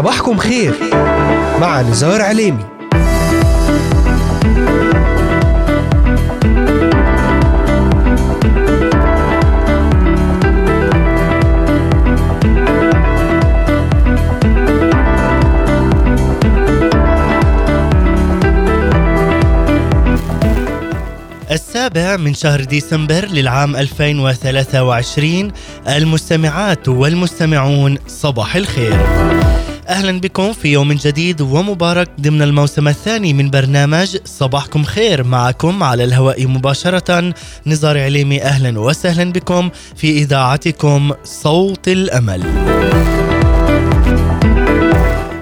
صباحكم خير مع نزار عليمي. السابع من شهر ديسمبر للعام 2023 المستمعات والمستمعون صباح الخير. أهلا بكم في يوم جديد ومبارك ضمن الموسم الثاني من برنامج صباحكم خير معكم على الهواء مباشرة نزار عليمي أهلا وسهلا بكم في إذاعتكم صوت الأمل.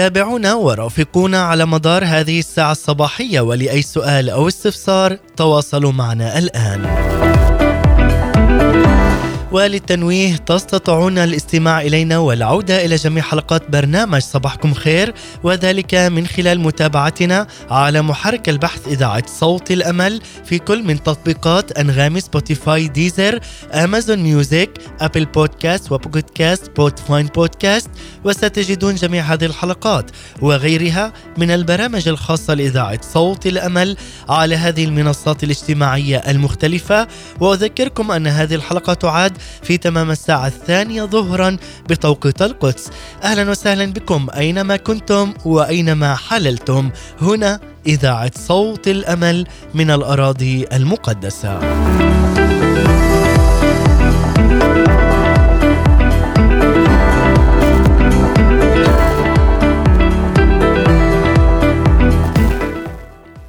تابعونا ورافقونا على مدار هذه الساعة الصباحية ولأي سؤال أو استفسار تواصلوا معنا الآن. وللتنويه تستطيعون الاستماع إلينا والعودة إلى جميع حلقات برنامج صباحكم خير وذلك من خلال متابعتنا على محرك البحث إذاعة صوت الأمل في كل من تطبيقات أنغامي Spotify Deezer Amazon Music Apple Podcasts و Pocket Casts بودفاين بودكاست وستجدون جميع هذه الحلقات وغيرها من البرامج الخاصة لإذاعة صوت الأمل على هذه المنصات الاجتماعية المختلفة. وأذكركم أن هذه الحلقة تعاد في تمام الساعة الثانية ظهرا بتوقيت القدس أهلا وسهلا بكم أينما كنتم وأينما حللتم. هنا إذاعة صوت الأمل من الأراضي المقدسة.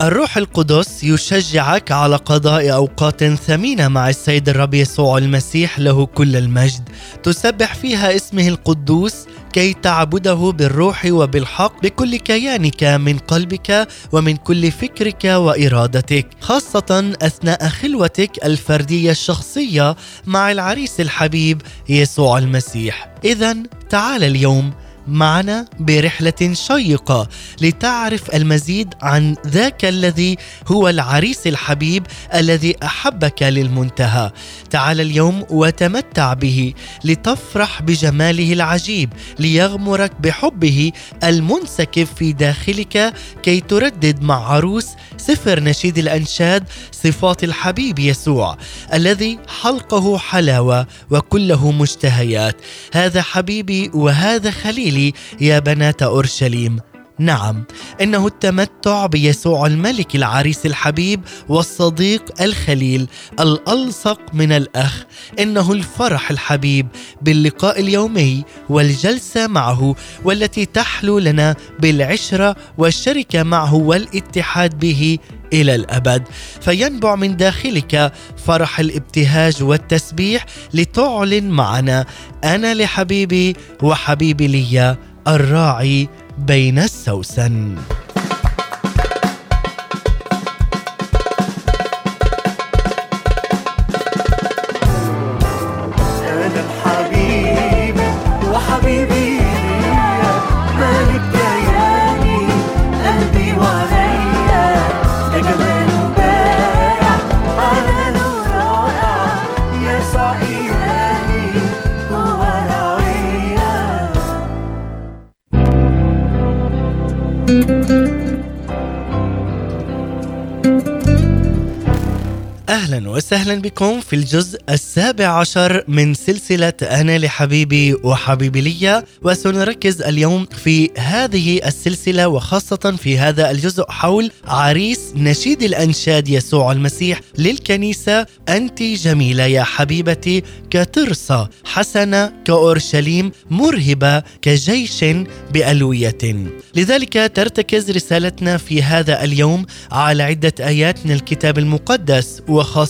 الروح القدس يشجعك على قضاء أوقات ثمينة مع السيد الرب يسوع المسيح له كل المجد. تسبح فيها اسمه القدوس كي تعبده بالروح وبالحق بكل كيانك من قلبك ومن كل فكرك وإرادتك خاصة أثناء خلوتك الفردية الشخصية مع العريس الحبيب يسوع المسيح. اذا تعال اليوم معنا برحلة شيقة لتعرف المزيد عن ذاك الذي هو العريس الحبيب الذي أحبك للمنتهى. تعال اليوم وتمتع به لتفرح بجماله العجيب ليغمرك بحبه المنسكب في داخلك كي تردد مع عروس سفر نشيد الأنشاد صفات الحبيب يسوع الذي حلقه حلاوة وكله مشتهيات. هذا حبيبي وهذا خليل الانجيل يا بنات أورشليم. نعم إنه التمتع بيسوع الملك العريس الحبيب والصديق الخليل الألصق من الأخ إنه الفرح الحبيب باللقاء اليومي والجلسة معه والتي تحلو لنا بالعشرة والشركة معه والاتحاد به إلى الأبد. فينبع من داخلك فرح الابتهاج والتسبيح لتعلن معنا أنا لحبيبي وحبيبي لي الراعي بين السوسن. أهلا وسهلا بكم في الجزء السابع عشر من سلسلة أنا لحبيبي وحبيبي لي وسنركز اليوم في هذه السلسلة وخاصة في هذا الجزء حول عريس نشيد الأنشاد يسوع المسيح للكنيسة. أنت جميلة يا حبيبتي كترسى حسنة كأورشليم مرهبة كجيش بألوية. لذلك ترتكز رسالتنا في هذا اليوم على عدة ايات من الكتاب المقدس وخاصة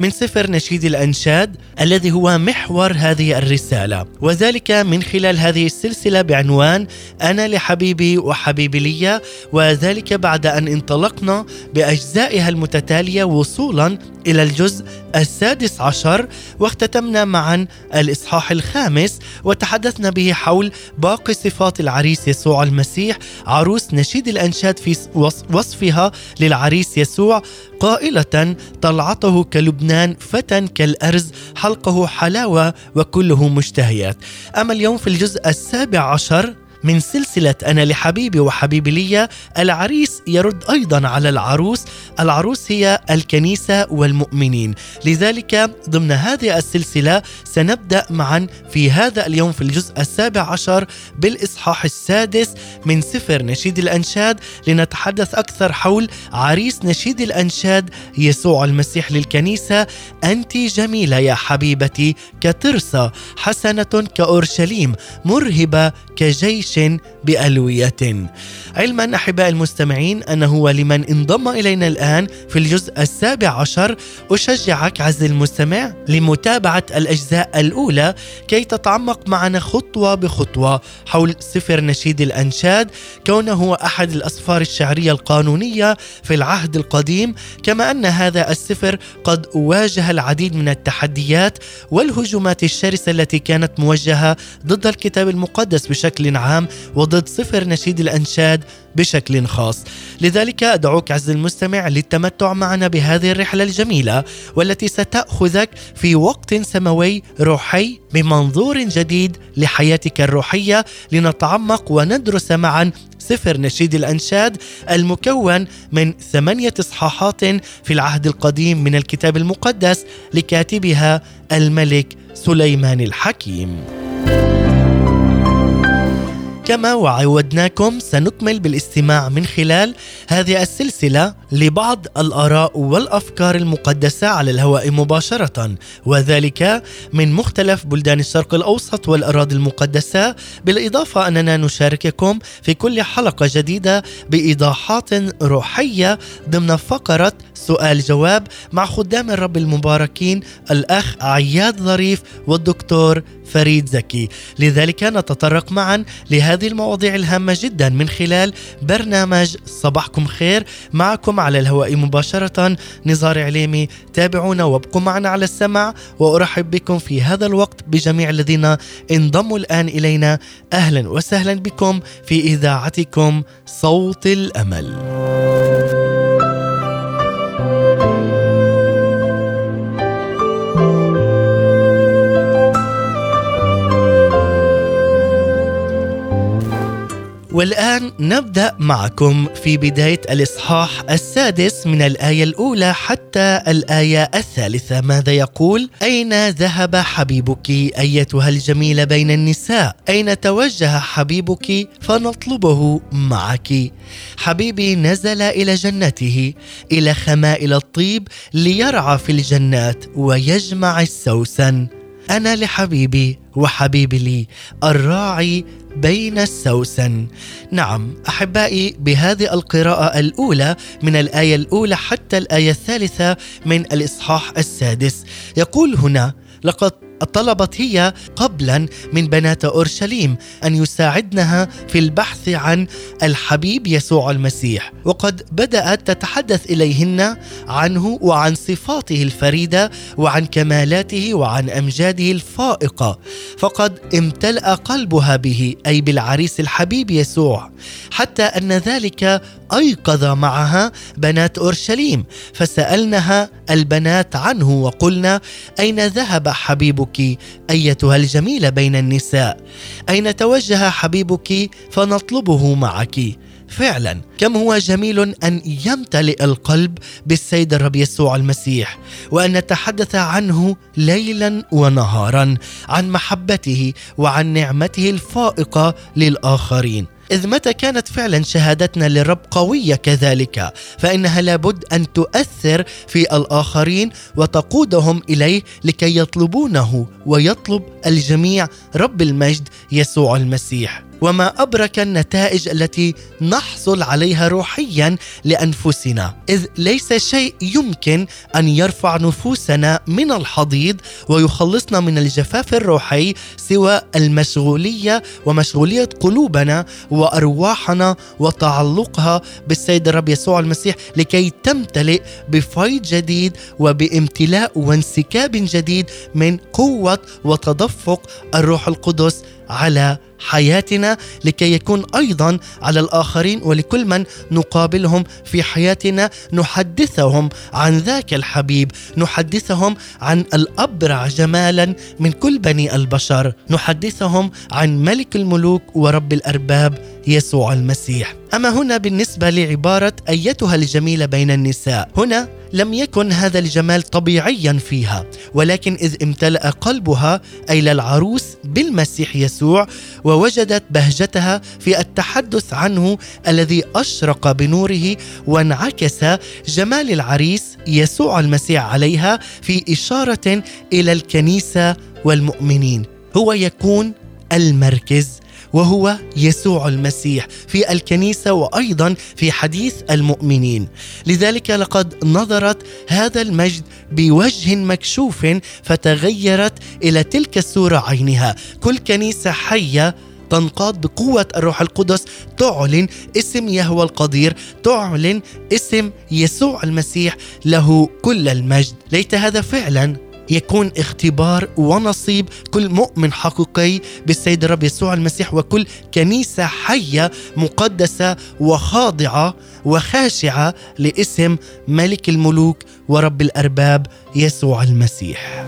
من سفر نشيد الأنشاد الذي هو محور هذه الرسالة. وذلك من خلال هذه السلسلة بعنوان أنا لحبيبي وحبيبي لي وذلك بعد أن انطلقنا بأجزائها المتتالية وصولا إلى الجزء السادس عشر واختتمنا معا الإصحاح الخامس وتحدثنا به حول باقي صفات العريس يسوع المسيح عروس نشيد الأنشاد في وصفها للعريس يسوع قائلة طلعته كلبنان فتى كالأرز حلقه حلاوة وكله مشتهيات. أما اليوم في الجزء السابع عشر من سلسلة أنا لحبيبي وحبيبي لي العريس يرد أيضا على العروس. العروس هي الكنيسة والمؤمنين. لذلك ضمن هذه السلسلة سنبدأ معا في هذا اليوم في الجزء السابع عشر بالإصحاح السادس من سفر نشيد الأنشاد. لنتحدث أكثر حول عريس نشيد الأنشاد يسوع المسيح للكنيسة. أنت جميلة يا حبيبتي كترسى حسنة كأورشليم مرهبة كجيش بألوية. علما أحباء المستمعين أنه ولمن انضم إلينا الآن في الجزء السابع عشر. أشجعك عز المستمع لمتابعة الأجزاء الأولى كي تتعمق معنا خطوة بخطوة حول سفر نشيد الأنشاد كونه هو أحد الأسفار الشعرية القانونية في العهد القديم. كما أن هذا السفر قد واجه العديد من التحديات والهجومات الشرسة التي كانت موجهة ضد الكتاب المقدس بشكل عام. العام وضد صفر نشيد الأنشاد بشكل خاص لذلك أدعوك عز المستمع للتمتع معنا بهذه الرحلة الجميلة والتي ستأخذك في وقت سماوي روحي بمنظور جديد لحياتك الروحية لنتعمق وندرس معا سفر نشيد الأنشاد المكون من ثمانية إصحاحات في العهد القديم من الكتاب المقدس لكاتبها الملك سليمان الحكيم. كما وعودناكم سنكمل بالاستماع من خلال هذه السلسلة لبعض الآراء والأفكار المقدسة على الهواء مباشرة وذلك من مختلف بلدان الشرق الأوسط والأراضي المقدسة. بالإضافة أننا نشارككم في كل حلقة جديدة بإيضاحات روحية ضمن فقرة سؤال جواب مع خدام الرب المباركين الأخ عياد ظريف والدكتور فريد زكي. لذلك نتطرق معا لهذه المواضيع الهامة جدا من خلال برنامج صباحكم خير. معكم على الهواء مباشرة نزار عليمي. تابعونا وابقوا معنا على السمع وأرحب بكم في هذا الوقت بجميع الذين انضموا الآن إلينا. أهلا وسهلا بكم في إذاعتكم صوت الأمل. والآن نبدأ معكم في بداية الإصحاح السادس من الآية الأولى حتى الآية الثالثة ماذا يقول؟ أين ذهب حبيبك أيتها الجميلة بين النساء؟ أين توجه حبيبك فنطلبه معك؟ حبيبي نزل إلى جنته إلى خمائل الطيب ليرعى في الجنات ويجمع السوسن أنا لحبيبي وحبيبي لي الراعي بين السوسن نعم أحبائي بهذه القراءة الأولى من الآية الأولى حتى الآية الثالثة من الإصحاح السادس. يقول هنا لقد طلبت هي قبلا من بنات أورشليم أن يساعدنها في البحث عن الحبيب يسوع المسيح وقد بدأت تتحدث إليهن عنه وعن صفاته الفريدة وعن كمالاته وعن أمجاده الفائقة فقد امتلأ قلبها به أي بالعريس الحبيب يسوع حتى أن ذلك أيقظ معها بنات أورشليم فسألنها البنات عنه وقلنا أين ذهب حبيبك؟ أيتها الجميله بين النساء. أين توجه حبيبك فنطلبه معك. فعلا كم هو جميل أن يمتلئ القلب بالسيد الرب يسوع المسيح وأن نتحدث عنه ليلا ونهارا عن محبته وعن نعمته الفائقة للآخرين. إذ متى كانت فعلا شهادتنا للرب قوية كذلك؟ فإنها لابد أن تؤثر في الآخرين وتقودهم إليه لكي يطلبونه ويطلب الجميع رب المجد يسوع المسيح. وما أبرك النتائج التي نحصل عليها روحيا لأنفسنا. إذ ليس شيء يمكن أن يرفع نفوسنا من الحضيض ويخلصنا من الجفاف الروحي سوى المشغولية ومشغولية قلوبنا وأرواحنا وتعلقها بالسيد الرب يسوع المسيح لكي تمتلئ بفيض جديد وبامتلاء وانسكاب جديد من قوة وتدفق الروح القدس على حياتنا لكي يكون أيضا على الآخرين ولكل من نقابلهم في حياتنا. نحدثهم عن ذاك الحبيب. نحدثهم عن الأبرع جمالا من كل بني البشر. نحدثهم عن ملك الملوك ورب الأرباب. يسوع المسيح. أما هنا بالنسبة لعبارة أيتها الجميلة بين النساء. هنا لم يكن هذا الجمال طبيعيا فيها ولكن إذ امتلأ قلبها اي للعروس بالمسيح يسوع ووجدت بهجتها في التحدث عنه الذي أشرق بنوره وانعكس جمال العريس يسوع المسيح عليها في إشارة إلى الكنيسة والمؤمنين. هو يكون المركز وهو يسوع المسيح في الكنيسة وأيضا في حديث المؤمنين. لذلك لقد نظرت هذا المجد بوجه مكشوف فتغيرت إلى تلك الصورة عينها. كل كنيسة حية تنقاد بقوة الروح القدس تعلن اسم يهوى القدير تعلن اسم يسوع المسيح له كل المجد. ليت هذا فعلا يكون اختبار ونصيب كل مؤمن حقيقي بالسيد الرب يسوع المسيح وكل كنيسة حية مقدسة وخاضعة وخاشعة لاسم ملك الملوك ورب الأرباب يسوع المسيح.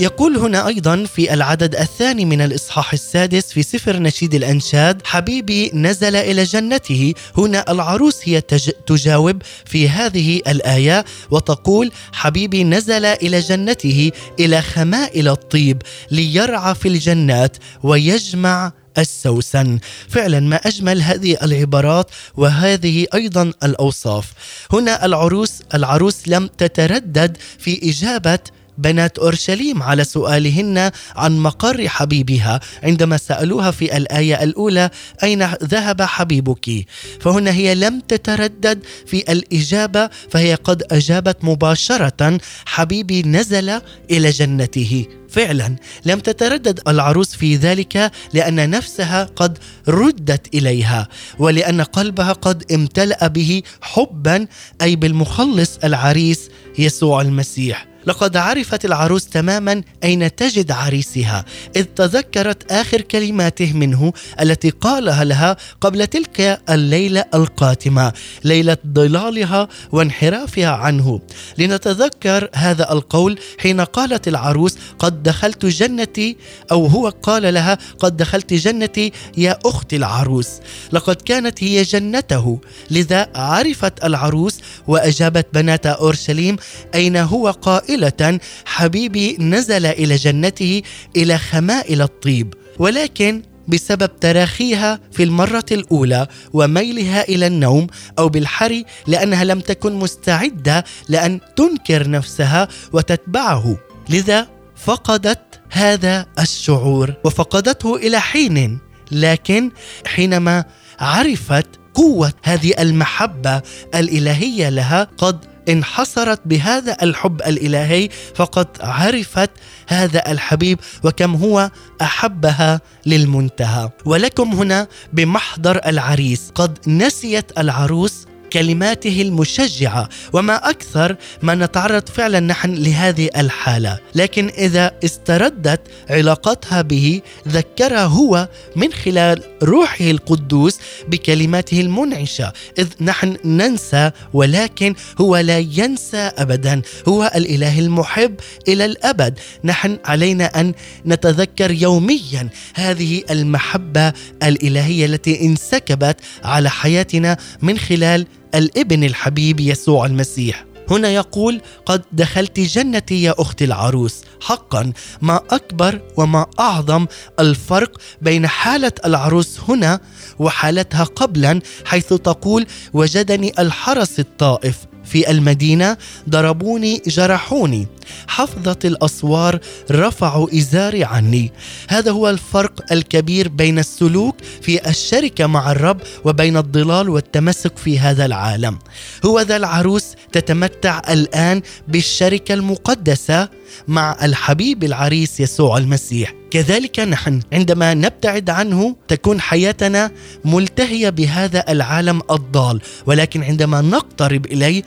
يقول هنا أيضا في العدد الثاني من الإصحاح السادس في سفر نشيد الأنشاد حبيبي نزل إلى جنته. هنا العروس هي تج... تجاوب في هذه الآية وتقول حبيبي نزل إلى جنته إلى خمائل الطيب ليرعى في الجنات ويجمع السوسن. فعلا ما أجمل هذه العبارات وهذه أيضا الأوصاف. هنا العروس العروس لم تتردد في إجابة بنات أورشليم على سؤالهن عن مقر حبيبها عندما سألوها في الآية الأولى أين ذهب حبيبك؟ فهنا هي لم تتردد في الإجابة فهي قد أجابت مباشرة حبيبي نزل إلى جنته. فعلا لم تتردد العروس في ذلك لأن نفسها قد ردت إليها ولأن قلبها قد امتلأ به حبا أي بالمخلص العريس يسوع المسيح. لقد عرفت العروس تماما أين تجد عريسها إذ تذكرت آخر كلماته منه التي قالها لها قبل تلك الليلة القاتمة ليلة ضلالها وانحرافها عنه. لنتذكر هذا القول حين قالت العروس قد دخلت جنتي أو هو قال لها قد دخلت جنتي يا أختي العروس لقد كانت هي جنته لذا عرفت العروس وأجابت بنات أورشليم أين هو قائل قائله حبيبي نزل إلى جنته إلى خمائل الطيب ولكن بسبب تراخيها في المرة الأولى وميلها إلى النوم أو بالحري لأنها لم تكن مستعدة لأن تنكر نفسها وتتبعه. لذا فقدت هذا الشعور وفقدته إلى حين لكن حينما عرفت قوة هذه المحبة الإلهية لها قد انحصرت بهذا الحب الإلهي فقد عرفت هذا الحبيب وكم هو أحبها للمنتهى. ولكم هنا بمحضر العريس قد نسيت العروس كلماته المشجعة. وما أكثر ما نتعرض فعلا نحن لهذه الحالة. لكن إذا استردت علاقتها به ذكرها هو من خلال روحه القدوس بكلماته المنعشة. إذ نحن ننسى ولكن هو لا ينسى ابدا. هو الإله المحب إلى الأبد. نحن علينا أن نتذكر يوميا هذه المحبة الإلهية التي انسكبت على حياتنا من خلال الابن الحبيب يسوع المسيح. هنا يقول قد دخلت جنتي يا أختي العروس. حقا ما أكبر وما أعظم الفرق بين حالة العروس هنا وحالتها قبلا حيث تقول وجدني الحرس الطائف في المدينة ضربوني جرحوني. حفظة الأسوار رفعوا إزاري عني. هذا هو الفرق الكبير بين السلوك في الشركة مع الرب وبين الضلال والتمسك في هذا العالم. هو ذا العروس تتمتع الآن بالشركة المقدسة مع الحبيب العريس يسوع المسيح. كذلك نحن عندما نبتعد عنه تكون حياتنا ملتهية بهذا العالم الضال ولكن عندما نقترب إليه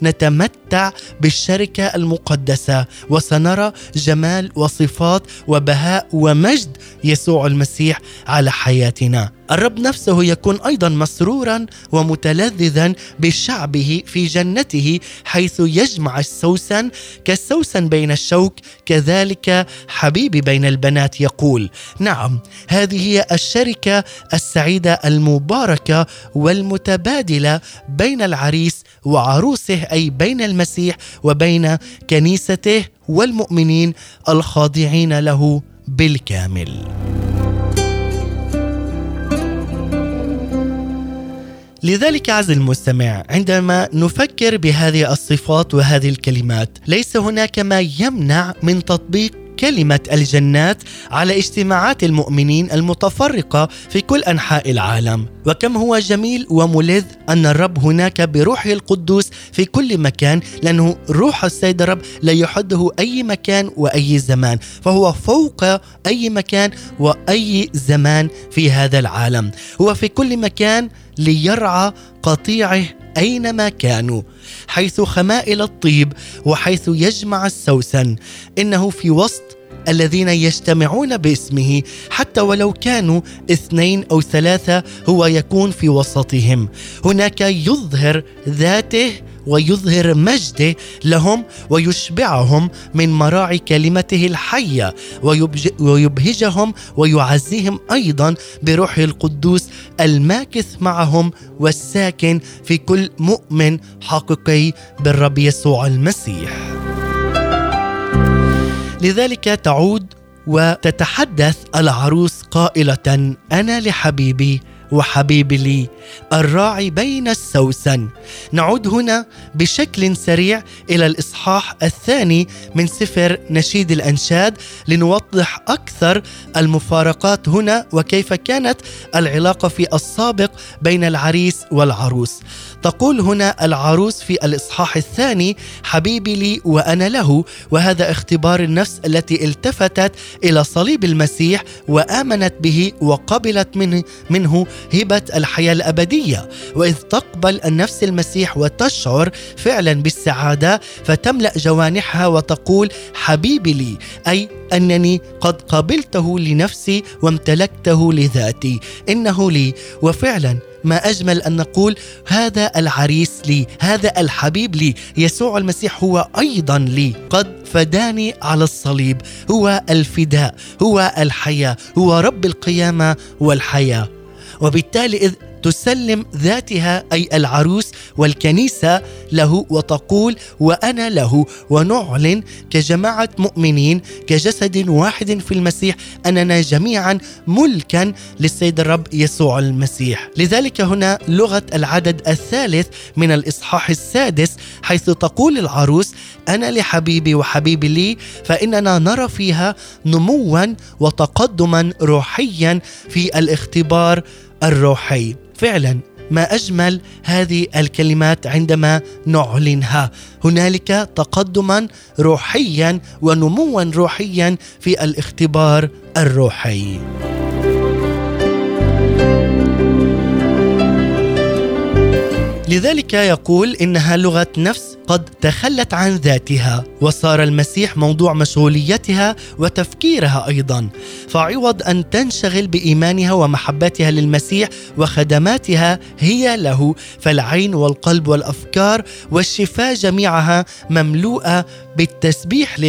سنتمتع بالشركة المقدسة وسنرى جمال وصفات وبهاء ومجد يسوع المسيح على حياتنا. الرب نفسه يكون أيضا مسرورا ومتلذذا بشعبه في جنته حيث يجمع السوسن كالسوسن بين الشوك كذلك حبيبي بين البنات يقول نعم هذه هي الشركة السعيدة المباركة والمتبادلة بين العريس وعروسه أي بين المسيح وبين كنيسته والمؤمنين الخاضعين له بالكامل. لذلك عز المستمع عندما نفكر بهذه الصفات وهذه الكلمات ليس هناك ما يمنع من تطبيق كلمة الجنات على اجتماعات المؤمنين المتفرقة في كل أنحاء العالم. وكم هو جميل وملذ أن الرب هناك بروحه القدوس في كل مكان لأنه روح السيد الرب لا يحده أي مكان وأي زمان فهو فوق أي مكان وأي زمان في هذا العالم. هو في كل مكان ليرعى قطيعه أينما كانوا حيث خمائل الطيب وحيث يجمع السوسن. إنه في وسط الذين يجتمعون باسمه حتى ولو كانوا اثنين أو ثلاثة هو يكون في وسطهم. هناك يظهر ذاته ويظهر مجده لهم ويشبعهم من مراعي كلمته الحية ويبهجهم ويعزيهم أيضا بروحه القدوس الماكث معهم والساكن في كل مؤمن حقيقي بالرب يسوع المسيح. لذلك تعود وتتحدث العروس قائلة أنا لحبيبي وحبيبي لي الراعي بين السوسن. نعود هنا بشكل سريع إلى الإصحاح الثاني من سفر نشيد الأنشاد لنوضح أكثر المفارقات هنا وكيف كانت العلاقة في السابق بين العريس والعروس. تقول هنا العروس في الإصحاح الثاني حبيبي لي وأنا له. وهذا اختبار النفس التي التفتت إلى صليب المسيح وآمنت به وقبلت منه منه هبه الحياة الأبدية وإذ تقبل النفس المسيح وتشعر فعلا بالسعادة فتملأ جوانحها وتقول حبيبي لي أي أنني قد قبلته لنفسي وامتلكته لذاتي. إنه لي. وفعلا ما أجمل أن نقول هذا العريس لي هذا الحبيب لي. يسوع المسيح هو أيضا لي. قد فداني على الصليب. هو الفداء هو الحياة هو رب القيامة والحياة. وبالتالي إذ تسلم ذاتها أي العروس والكنيسة له وتقول وأنا له. ونعلن كجماعة مؤمنين كجسد واحد في المسيح أننا جميعا ملكا للسيد الرب يسوع المسيح. لذلك هنا لغة العدد الثالث من الإصحاح السادس حيث تقول العروس أنا لحبيبي وحبيبي لي فإننا نرى فيها نموا وتقدما روحيا في الاختبار الروحي. فعلا ما أجمل هذه الكلمات عندما نعلنها. هنالك تقدما روحيا ونموا روحيا في الاختبار الروحي. لذلك يقول إنها لغة نفس قد تخلت عن ذاتها وصار المسيح موضوع مشغوليتها وتفكيرها أيضا. فعوض أن تنشغل بإيمانها ومحبتها للمسيح وخدماتها هي له فالعين والقلب والأفكار والشفاء جميعها مملوءة بالتسبيح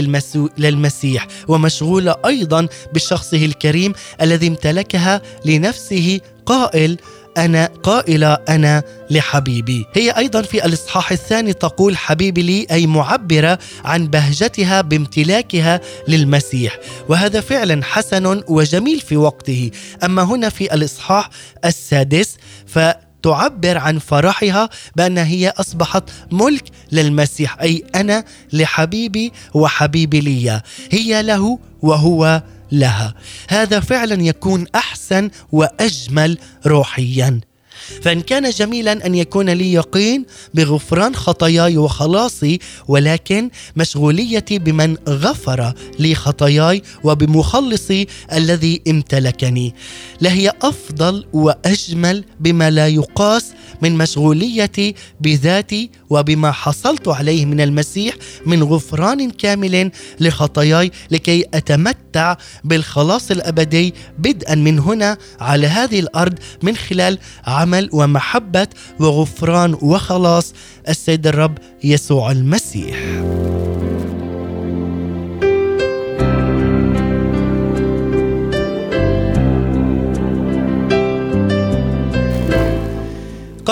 للمسيح ومشغولة أيضا بشخصه الكريم الذي امتلكها لنفسه قائل أنا قائلة أنا لحبيبي. هي أيضا في الإصحاح الثاني تقول حبيبي لي أي معبرة عن بهجتها بامتلاكها للمسيح. وهذا فعلا حسن وجميل في وقته. أما هنا في الإصحاح السادس ف تعبر عن فرحها بأن هي أصبحت ملك للمسيح أي أنا لحبيبي وحبيبي لي هي له وهو لها. هذا فعلا يكون أحسن وأجمل روحيا. فإن كان جميلا أن يكون لي يقين بغفران خطاياي وخلاصي ولكن مشغوليتي بمن غفر لي خطاياي وبمخلصي الذي امتلكني. لهي أفضل وأجمل بما لا يقاس من مشغوليتي بذاتي وبما حصلت عليه من المسيح من غفران كامل لخطاياي لكي أتمتع بالخلاص الأبدي بدءا من هنا على هذه الأرض من خلال عمل ومحبة وغفران وخلاص السيد الرب يسوع المسيح.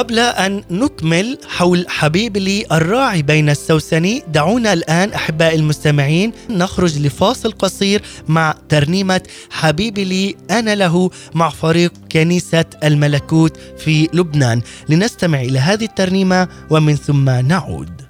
قبل أن نكمل حول حبيب لي الراعي بين السوسني دعونا الآن أحباء المستمعين نخرج لفاصل قصير مع ترنيمة حبيبي لي أنا له مع فريق كنيسة الملكوت في لبنان. لنستمع إلى هذه الترنيمة ومن ثم نعود.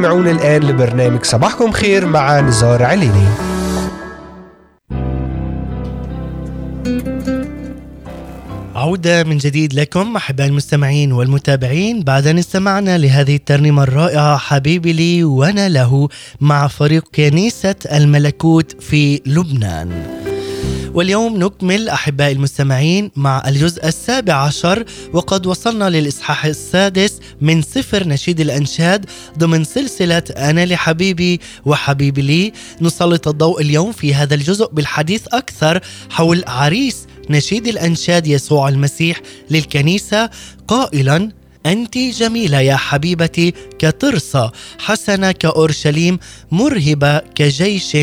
تستمعون الآن لبرنامج صباحكم خير مع نزار عليني. عودة من جديد لكم أحبائي المستمعين والمتابعين بعد أن استمعنا لهذه الترنيمة الرائعة حبيبي لي وأنا له مع فريق كنيسة الملكوت في لبنان. واليوم نكمل أحبائي المستمعين مع الجزء السابع عشر وقد وصلنا للإصحاح السادس من سفر نشيد الأنشاد ضمن سلسلة أنا لحبيبي وحبيبي لي. نسلط الضوء اليوم في هذا الجزء بالحديث أكثر حول عريس نشيد الأنشاد يسوع المسيح للكنيسة. قائلا أنت جميلة يا حبيبتي كترصة حسنة كأورشليم مرهبة كجيش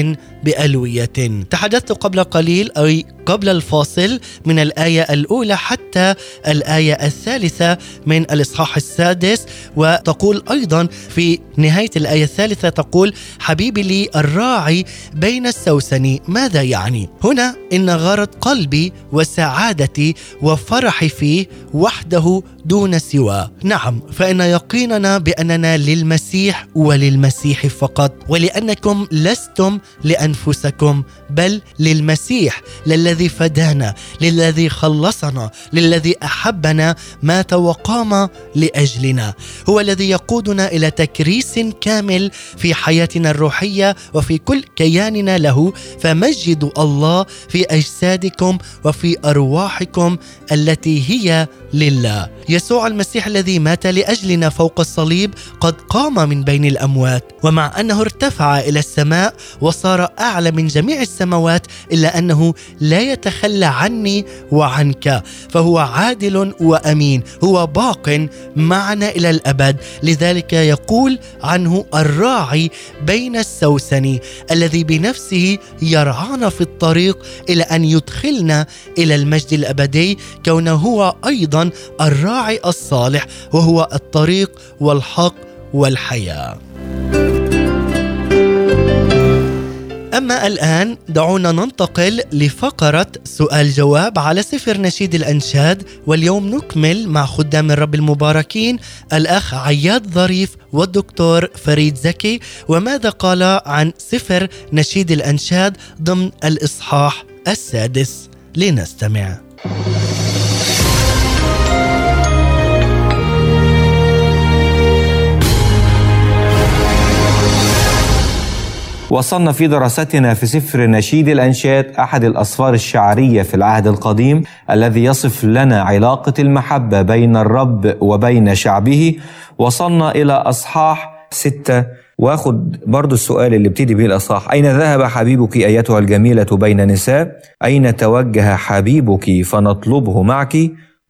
بألوية. تحدثت قبل قليل أي قبل الفاصل من الآية الأولى حتى الآية الثالثة من الإصحاح السادس وتقول أيضا في نهاية الآية الثالثة تقول حبيبي لي الراعي بين السوسن ماذا يعني؟ هنا إن غارت قلبي وسعادتي وفرحي فيه وحده دون سوى نعم فإن يقيننا بأننا للمسيح وللمسيح فقط ولأنكم لستم لأنفسكم بل للمسيح للذي فدانا للذي خلصنا للذي أحبنا مات وقام لأجلنا. هو الذي يقودنا إلى تكريس كامل في حياتنا الروحية وفي كل كياننا له. فمجدوا الله في أجسادكم وفي أرواحكم التي هي لله. يسوع المسيح الذي مات لأجلنا فوق الصليب قد قام من بين الأموات. ومع أنه ارتفع إلى السماء وصار أعلى من جميع السماوات إلا أنه لا يتخلى عني وعنك. فهو عادل وأمين هو باق معنا إلى الأبد. لذلك يقول عنه الراعي بين السوسن الذي بنفسه يرعانا في الطريق إلى أن يدخلنا إلى المجد الأبدي كونه هو أيضا الراعي الصالح وهو الطريق والحق والحياة. أما الآن دعونا ننتقل لفقرة سؤال جواب على سفر نشيد الأنشاد واليوم نكمل مع خدام الرب المباركين الأخ عياد ظريف والدكتور فريد زكي وماذا قال عن سفر نشيد الأنشاد ضمن الإصحاح السادس لنستمع. وصلنا في دراستنا في سفر نشيد الأنشاد أحد الأسفار الشعرية في العهد القديم الذي يصف لنا علاقة المحبة بين الرب وبين شعبه. وصلنا إلى أصحاح ستة. واخد برضو السؤال اللي ابتدي به الأصحاح. أين ذهب حبيبك أيتها الجميلة بين نساء؟ أين توجه حبيبك فنطلبه معك؟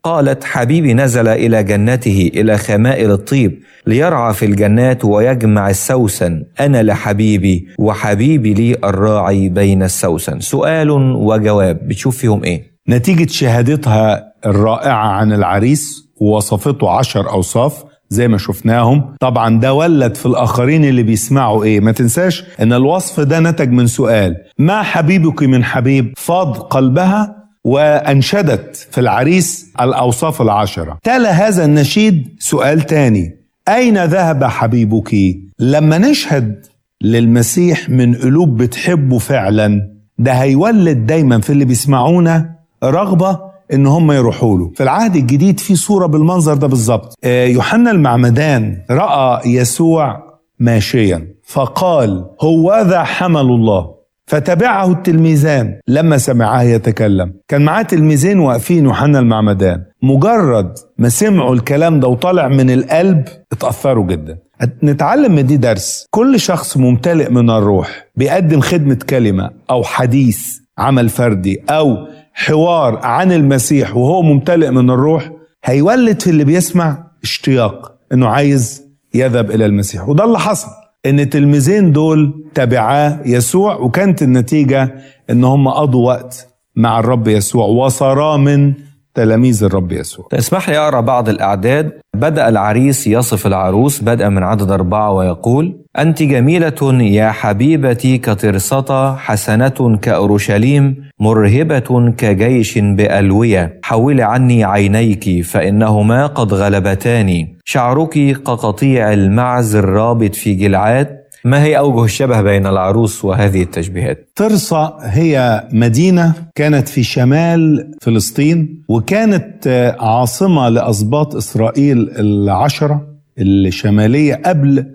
قالت حبيبي نزل إلى جنته إلى خمائل الطيب ليرعى في الجنات ويجمع السوسن أنا لحبيبي وحبيبي لي الراعي بين السوسن. سؤال وجواب. بتشوف فيهم إيه؟ نتيجة شهادتها الرائعة عن العريس ووصفته عشر أوصاف زي ما شفناهم. طبعا ده ولد في الآخرين اللي بيسمعوا إيه. ما تنساش إن الوصف ده نتج من سؤال. ما حبيبك من حبيب؟ فاض قلبها وأنشدت في العريس الأوصاف العشرة تلا هذا النشيد سؤال تاني. أين ذهب حبيبك؟ لما نشهد للمسيح من قلوب بتحبه فعلا ده هيولد دايما في اللي بيسمعونا رغبة إن هم يروحوا له. في العهد الجديد في صورة بالمنظر ده بالظبط. يوحنا المعمدان رأى يسوع ماشيا فقال هو ذا حمل الله. فتبعه التلميذان لما سمعاه يتكلم. كان معاه تلميذين واقفين يوحنا المعمدان. مجرد ما سمعوا الكلام ده وطلع من القلب اتأثروا جدا. نتعلم من دي درس. كل شخص ممتلئ من الروح بيقدم خدمة كلمة أو حديث عمل فردي أو حوار عن المسيح وهو ممتلئ من الروح هيولد في اللي بيسمع اشتياق إنه عايز يذهب إلى المسيح. وده اللي حصل. إن التلميذين دول تبعاه يسوع وكانت النتيجة إن هم قضوا وقت مع الرب يسوع وصارا من تلاميذ الرب يسوع. اسمح لي أقرأ بعض الأعداد. بدأ العريس يصف العروس بدءا من عدد أربعة ويقول أنت جميلة يا حبيبتي كترسطة حسنة كأورشليم مرهبة كجيش بألوية. حول عني عينيك فإنهما قد غلبتاني. شعرك كقطيع المعز الرابط في جلعاد ما هي أوجه الشبه بين العروس وهذه التشبيهات؟ ترصى هي مدينة كانت في شمال فلسطين وكانت عاصمة لأسباط إسرائيل العشرة الشمالية قبل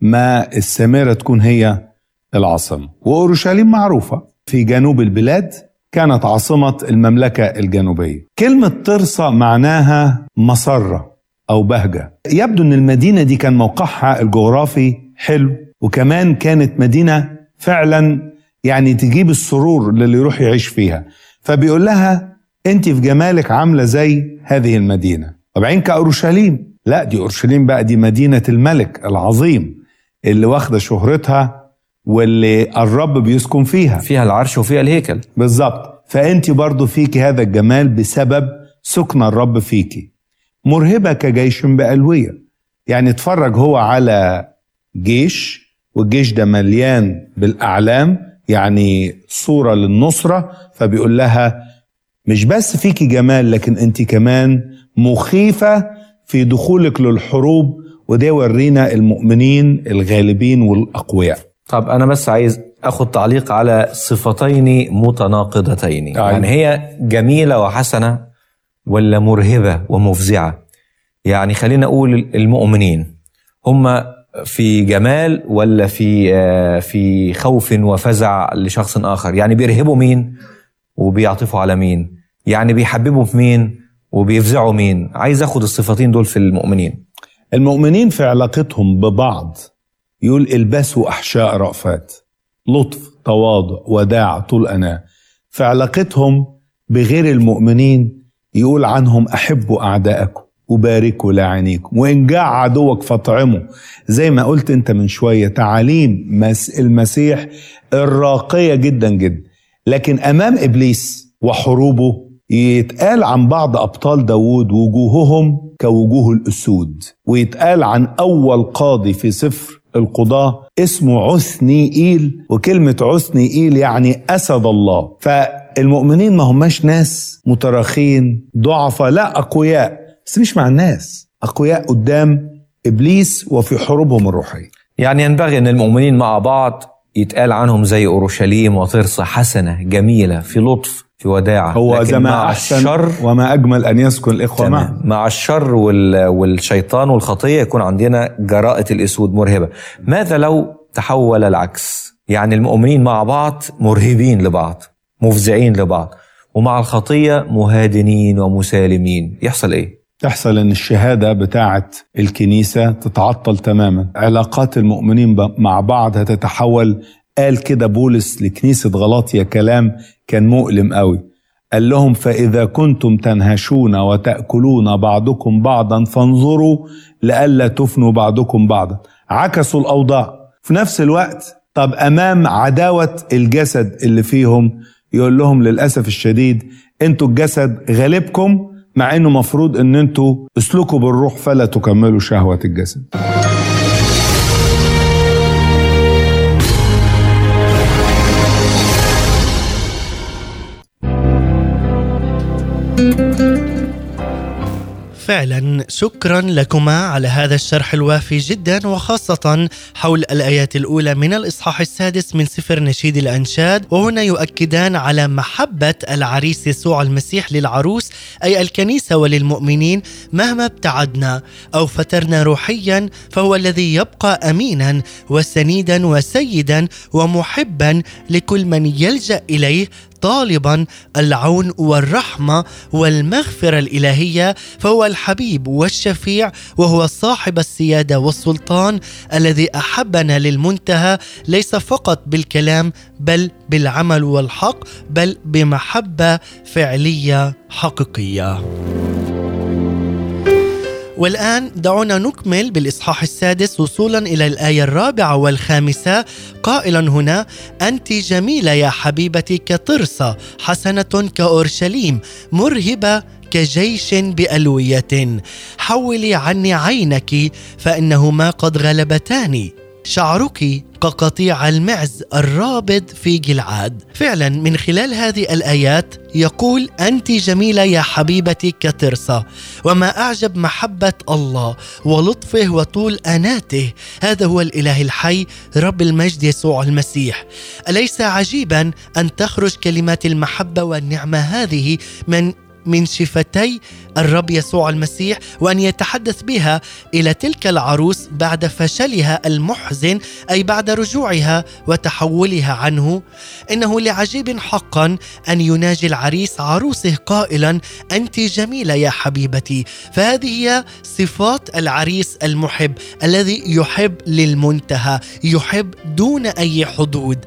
ما السامرة تكون هي العاصمة. وأورشليم معروفة في جنوب البلاد كانت عاصمة المملكة الجنوبية. كلمة ترصى معناها مسرة أو بهجة. يبدو أن المدينة دي كان موقعها الجغرافي حلو وكمان كانت مدينة فعلا يعني تجيب السرور للي يروح يعيش فيها. فبيقول لها أنت في جمالك عاملة زي هذه المدينة. طبعا كأورشليم لا دي أورشليم بقى دي مدينة الملك العظيم اللي واخدة شهرتها واللي الرب بيسكن فيها. فيها العرش وفيها الهيكل. بالظبط فأنت برضو فيك هذا الجمال بسبب سكن الرب فيك. مرهبة كجيش بألوية. يعني اتفرج هو على جيش والجيش ده مليان بالأعلام يعني صورة للنصرة فبيقول لها مش بس فيكي جمال لكن انت كمان مخيفة في دخولك للحروب وده يورينا المؤمنين الغالبين والأقوياء. طب أنا بس عايز أخذ تعليق على صفتين متناقضتين. أيوة. يعني هي جميلة وحسنة ولا مرهبة ومفزعة؟ يعني خلينا أقول المؤمنين هم في جمال ولا في آه، في خوف وفزع لشخص آخر؟ يعني بيرهبوا مين وبيعطفوا على مين؟ يعني بيحببوا في مين وبيفزعوا مين؟ عايز أخذ الصفتين دول في المؤمنين. المؤمنين في علاقتهم ببعض يقول البسوا أحشاء رأفات لطف تواضع وداع طول أنا في علاقتهم بغير المؤمنين يقول عنهم أحبوا أعداءكم. وباركوا لاعنيكم وإن جاع عدوك فاطعمه زي ما قلت أنت من شوية تعاليم مس المسيح الراقية جدا جدا. لكن أمام إبليس وحروبه يتقال عن بعض أبطال داوود وجوههم كوجوه الأسود. ويتقال عن أول قاضي في سفر القضاة اسمه عثني إيل. وكلمة عثني إيل يعني أسد الله. فالمؤمنين ما هماش ناس متراخين ضعفاء لا أقوياء. بس مش مع الناس. أقوياء قدام إبليس وفي حروبهم الروحية. يعني ينبغي أن المؤمنين مع بعض يتقال عنهم زي أورشليم وطرسة حسنة جميلة في لطف في وداعة. هو لكن مع أحسن الشر وما أجمل أن يسكن الإخوة تمام. مع الشر وال- والشيطان والخطية يكون عندنا جراءة الأسود مرهبة. ماذا لو تحول العكس؟ يعني المؤمنين مع بعض مرهبين لبعض مفزعين لبعض ومع الخطية مهادنين ومسالمين. يحصل إيه؟ تحصل إن الشهادة بتاعه الكنيسة تتعطل تماما. علاقات المؤمنين مع بعض هتتحول. قال كده بولس لكنيسة غلاطيا كلام كان مؤلم قوي. قال لهم فإذا كنتم تنهشون وتأكلون بعضكم بعضا فانظروا لئلا تفنوا بعضكم بعضا. عكسوا الأوضاع. في نفس الوقت طب أمام عداوة الجسد اللي فيهم يقول لهم للأسف الشديد أنتوا الجسد غالبكم مع إنه مفروض إن أنتوا اسلكوا بالروح فلا تكملوا شهوة الجسد. فعلا شكرا لكما على هذا الشرح الوافي جدا وخاصة حول الآيات الأولى من الإصحاح السادس من سفر نشيد الأنشاد. وهنا يؤكدان على محبة العريس يسوع المسيح للعروس أي الكنيسة وللمؤمنين مهما ابتعدنا أو فترنا روحيا فهو الذي يبقى أمينا وسنيدا وسيدا ومحبا لكل من يلجأ إليه طالبا العون والرحمة والمغفرة الإلهية فهو الحبيب والشفيع وهو صاحب السيادة والسلطان الذي أحبنا للمنتهى ليس فقط بالكلام بل بالعمل والحق بل بمحبة فعلية حقيقية. والآن دعونا نكمل بالإصحاح السادس وصولا إلى الآية الرابعة والخامسة. قائلا هنا أنت جميلة يا حبيبتي كطرسة حسنة كأورشليم مرهبة كجيش بألوية. حولي عني عينك فإنهما قد غلبتاني. شعرك كقطيع المعز الرابض في جلعاد. فعلا من خلال هذه الآيات يقول أنت جميلة يا حبيبتي كترسة وما أعجب محبة الله ولطفه وطول أناته. هذا هو الإله الحي رب المجد يسوع المسيح. أليس عجيبا أن تخرج كلمات المحبة والنعمة هذه من من شفتي الرب يسوع المسيح وأن يتحدث بها إلى تلك العروس بعد فشلها المحزن أي بعد رجوعها وتحولها عنه. إنه لعجيب حقا أن يناجي العريس عروسه قائلا أنت جميلة يا حبيبتي. فهذه هي صفات العريس المحب الذي يحب للمنتهى يحب دون أي حدود.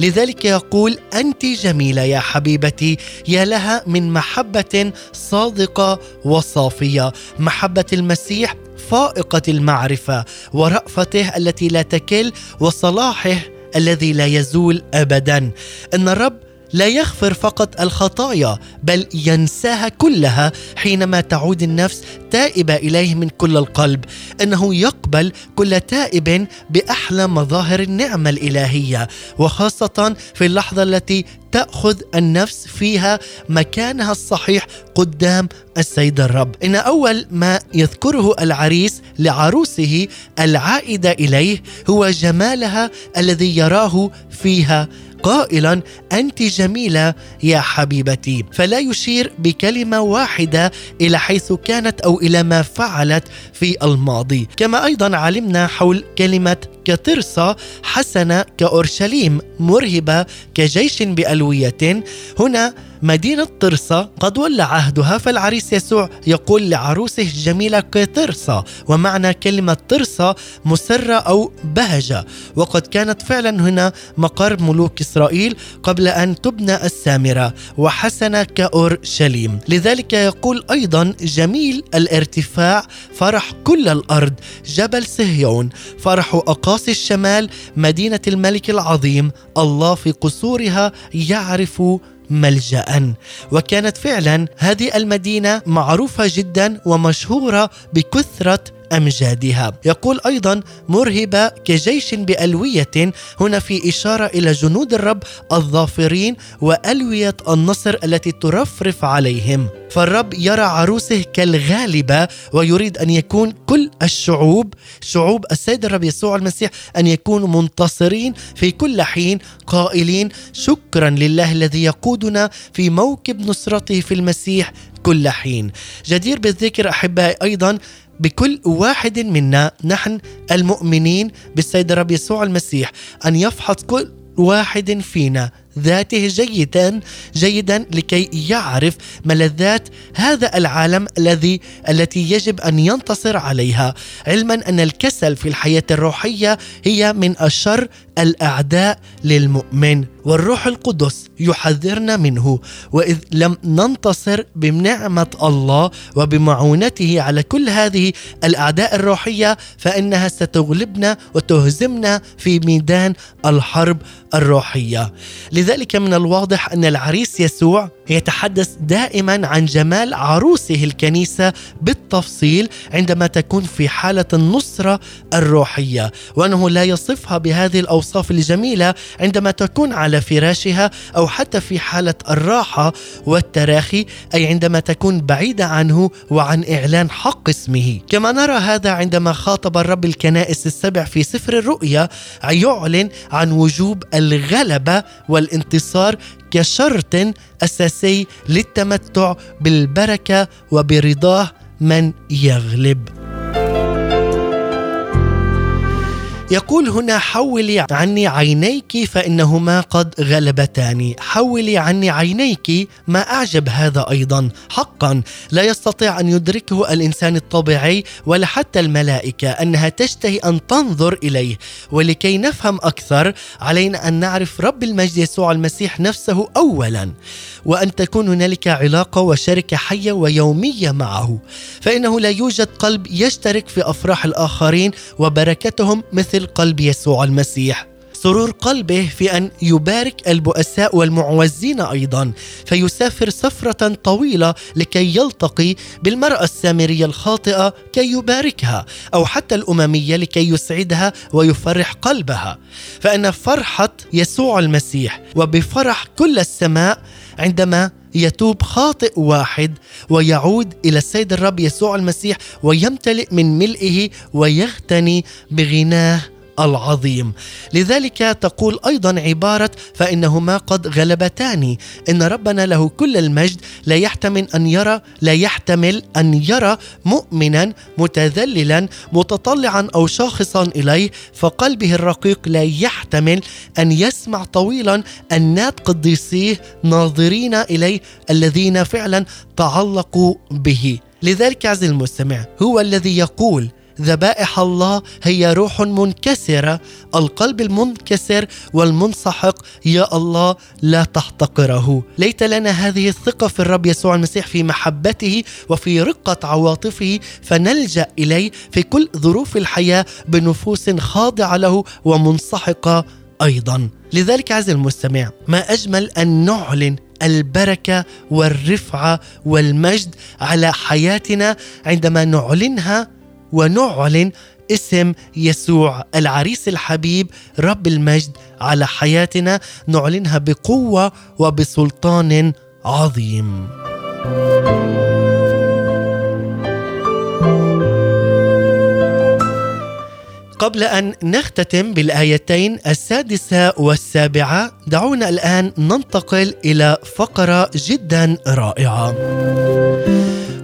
لذلك يقول أنت جميلة يا حبيبتي يا لها من محبة صادقة وصافية. محبة المسيح فائقة المعرفة ورأفته التي لا تكل وصلاحه الذي لا يزول ابدا. إن الرب لا يغفر فقط الخطايا بل ينساها كلها حينما تعود النفس تائبة إليه من كل القلب. إنه يقبل كل تائب بأحلى مظاهر النعمة الإلهية وخاصة في اللحظة التي تأخذ النفس فيها مكانها الصحيح قدام السيد الرب. إن أول ما يذكره العريس لعروسه العائدة إليه هو جمالها الذي يراه فيها قائلا أنت جميلة يا حبيبتي. فلا يشير بكلمة واحدة إلى حيث كانت أو إلى ما فعلت في الماضي. كما أيضا علمنا حول كلمة كترسة حسنة كأورشليم مرهبة كجيش بألوية. هنا مدينة طرسة قد ولى عهدها فالعريس يسوع يقول لعروسه جميلة كترسة ومعنى كلمة طرسة مسرة أو بهجة. وقد كانت فعلا هنا مقر ملوك إسرائيل قبل أن تبنى السامرة وحسنة كأورشليم لذلك يقول أيضا جميل الارتفاع فرح كل الأرض جبل صهيون. فرح أقاصي الشمال مدينة الملك العظيم الله في قصورها يعرف ملجأ. وكانت فعلا هذه المدينة معروفة جدا ومشهورة بكثرة امجادها يقول أيضا مرهبة كجيش بألوية. هنا في إشارة إلى جنود الرب الظافرين وألوية النصر التي ترفرف عليهم. فالرب يرى عروسه كالغالبة ويريد أن يكون كل الشعوب شعوب السيد الرب يسوع المسيح أن يكونوا منتصرين في كل حين قائلين شكرا لله الذي يقودنا في موكب نصرته في المسيح كل حين. جدير بالذكر أحبائي أيضا بكل واحد منا نحن المؤمنين بالسيد الرب يسوع المسيح أن يفحص كل واحد فينا ذاته جيدا جيدا لكي يعرف ملذات هذا العالم الذي التي يجب أن ينتصر عليها. علما أن الكسل في الحياة الروحية هي من أشر الأعداء للمؤمن والروح القدس. يحذرنا منه. وإذ لم ننتصر بنعمة الله وبمعونته على كل هذه الأعداء الروحية فإنها ستغلبنا وتهزمنا في ميدان الحرب الروحية. لذلك من الواضح أن العريس يسوع يتحدث دائما عن جمال عروسه الكنيسة بالتفصيل عندما تكون في حالة النصرة الروحية وأنه لا يصفها بهذه الأوصاف الجميلة عندما تكون على فراشها أو حتى في حالة الراحة والتراخي أي عندما تكون بعيدة عنه وعن إعلان حق اسمه. كما نرى هذا عندما خاطب الرب الكنائس السبع في سفر الرؤيا يعلن عن وجوب الغلبة والانتصار كشرط أساسي للتمتع بالبركة وبرضاه من يغلب. يقول هنا حولي عني عينيك فإنهما قد غلبتاني حولي عني عينيك ما أعجب هذا أيضا. حقا لا يستطيع أن يدركه الإنسان الطبيعي ولا حتى الملائكة أنها تشتهي أن تنظر إليه. ولكي نفهم أكثر علينا أن نعرف رب المجد يسوع المسيح نفسه اولا. وأن تكون هنالك علاقة وشركة حية ويومية معه. فإنه لا يوجد قلب يشترك في أفراح الآخرين وبركتهم مثل قلب يسوع المسيح. سرور قلبه في أن يبارك البؤساء والمعوزين أيضا فيسافر سفرة طويلة لكي يلتقي بالمرأة السامرية الخاطئة كي يباركها أو حتى الأممية لكي يسعدها ويفرح قلبها. فإن فرحة يسوع المسيح وبفرح كل السماء عندما يتوب خاطئ واحد ويعود إلى السيد الرب يسوع المسيح ويمتلئ من ملئه ويغتني بغناه. العظيم. لذلك تقول أيضا عبارة فإنهما قد غلبتان. إن ربنا له كل المجد لا يحتمل أن يرى لا يحتمل أن يرى مؤمنا متذللا متطلعا أو شاخصا إليه. فقلبه الرقيق لا يحتمل أن يسمع طويلا انات قديسيه ناظرين إليه الذين فعلا تعلقوا به. لذلك عز المستمع هو الذي يقول ذبائح الله هي روح منكسرة. القلب المنكسر والمنسحق يا الله لا تحتقره. ليت لنا هذه الثقة في الرب يسوع المسيح في محبته وفي رقة عواطفه فنلجأ إليه في كل ظروف الحياة بنفوس خاضعة له ومنسحقة أيضا. لذلك عز المستمع ما أجمل أن نعلن البركة والرفعة والمجد على حياتنا عندما نعلنها ونعلن اسم يسوع العريس الحبيب رب المجد على حياتنا نعلنها بقوة وبسلطان عظيم. قبل أن نختتم بالآيتين السادسة والسابعة دعونا الآن ننتقل إلى فقرة جدا رائعة.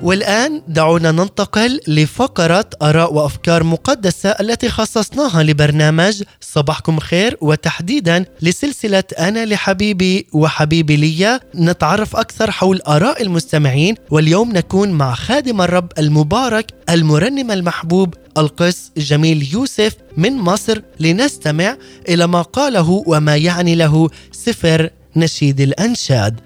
والآن دعونا ننتقل لفقرة آراء وأفكار مقدسة التي خصصناها لبرنامج صباحكم خير وتحديدا لسلسلة أنا لحبيبي وحبيبي لي نتعرف أكثر حول آراء المستمعين واليوم نكون مع خادم الرب المبارك المرنم المحبوب القس جميل يوسف من مصر لنستمع إلى ما قاله وما يعني له سفر نشيد الأنشاد.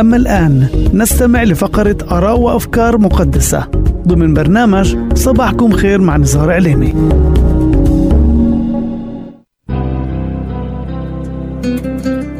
أما الآن نستمع لفقرة آراء وأفكار مقدسة. ضمن برنامج صباحكم خير مع نزار عليني.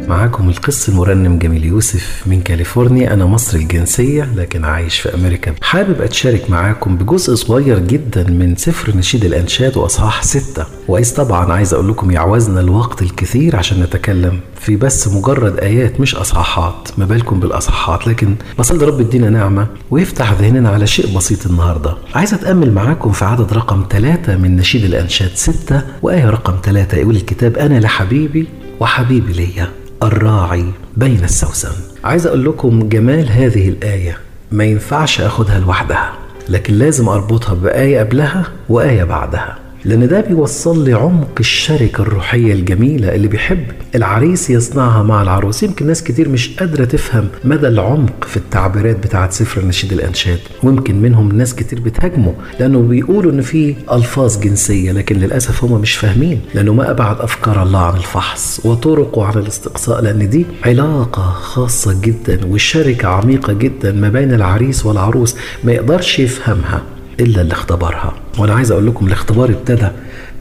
معاكم القس المرنم جميل يوسف من كاليفورنيا. أنا مصري الجنسية لكن عايش في أمريكا. حابب أتشارك معاكم بجزء صغير جدا من سفر نشيد الأنشاد وأصحاح ستة. وإذ طبعا عايز أقول لكم يعوزنا الوقت الكثير عشان نتكلم. في بس مجرد آيات مش أصحاحات. ما بالكم بالأصحاحات لكن بصلي رب يدينا نعمة ويفتح ذهننا على شيء بسيط النهاردة. عايز أتأمل معاكم في عدد رقم ثلاثة من نشيد الأنشاد ستة وآية رقم ثلاثة يقول الكتاب أنا لحبيبي وحبيبي ليا. الراعي بين السوسن. عايز أقول لكم جمال هذه الآية. ما ينفعش أخدها لوحدها لكن لازم أربطها بآية قبلها وآية بعدها. لأن ده بيوصل لي عمق الشركة الروحية الجميلة اللي بيحب العريس يصنعها مع العروس. يمكن ناس كتير مش قادرة تفهم مدى العمق في التعبيرات بتاعة سفر نشيد الأنشاد. ويمكن منهم ناس كتير بتهاجمه لأنه بيقولوا إن في ألفاظ جنسية لكن للأسف هم مش فاهمين لأنه ما أبعد أفكار الله عن الفحص وطرقه عن الاستقصاء لأن دي علاقة خاصة جدا والشركة عميقة جدا ما بين العريس والعروس ما يقدرش يفهمها. إلا اللي اختبرها. وأنا عايز أقول لكم الاختبار ابتدى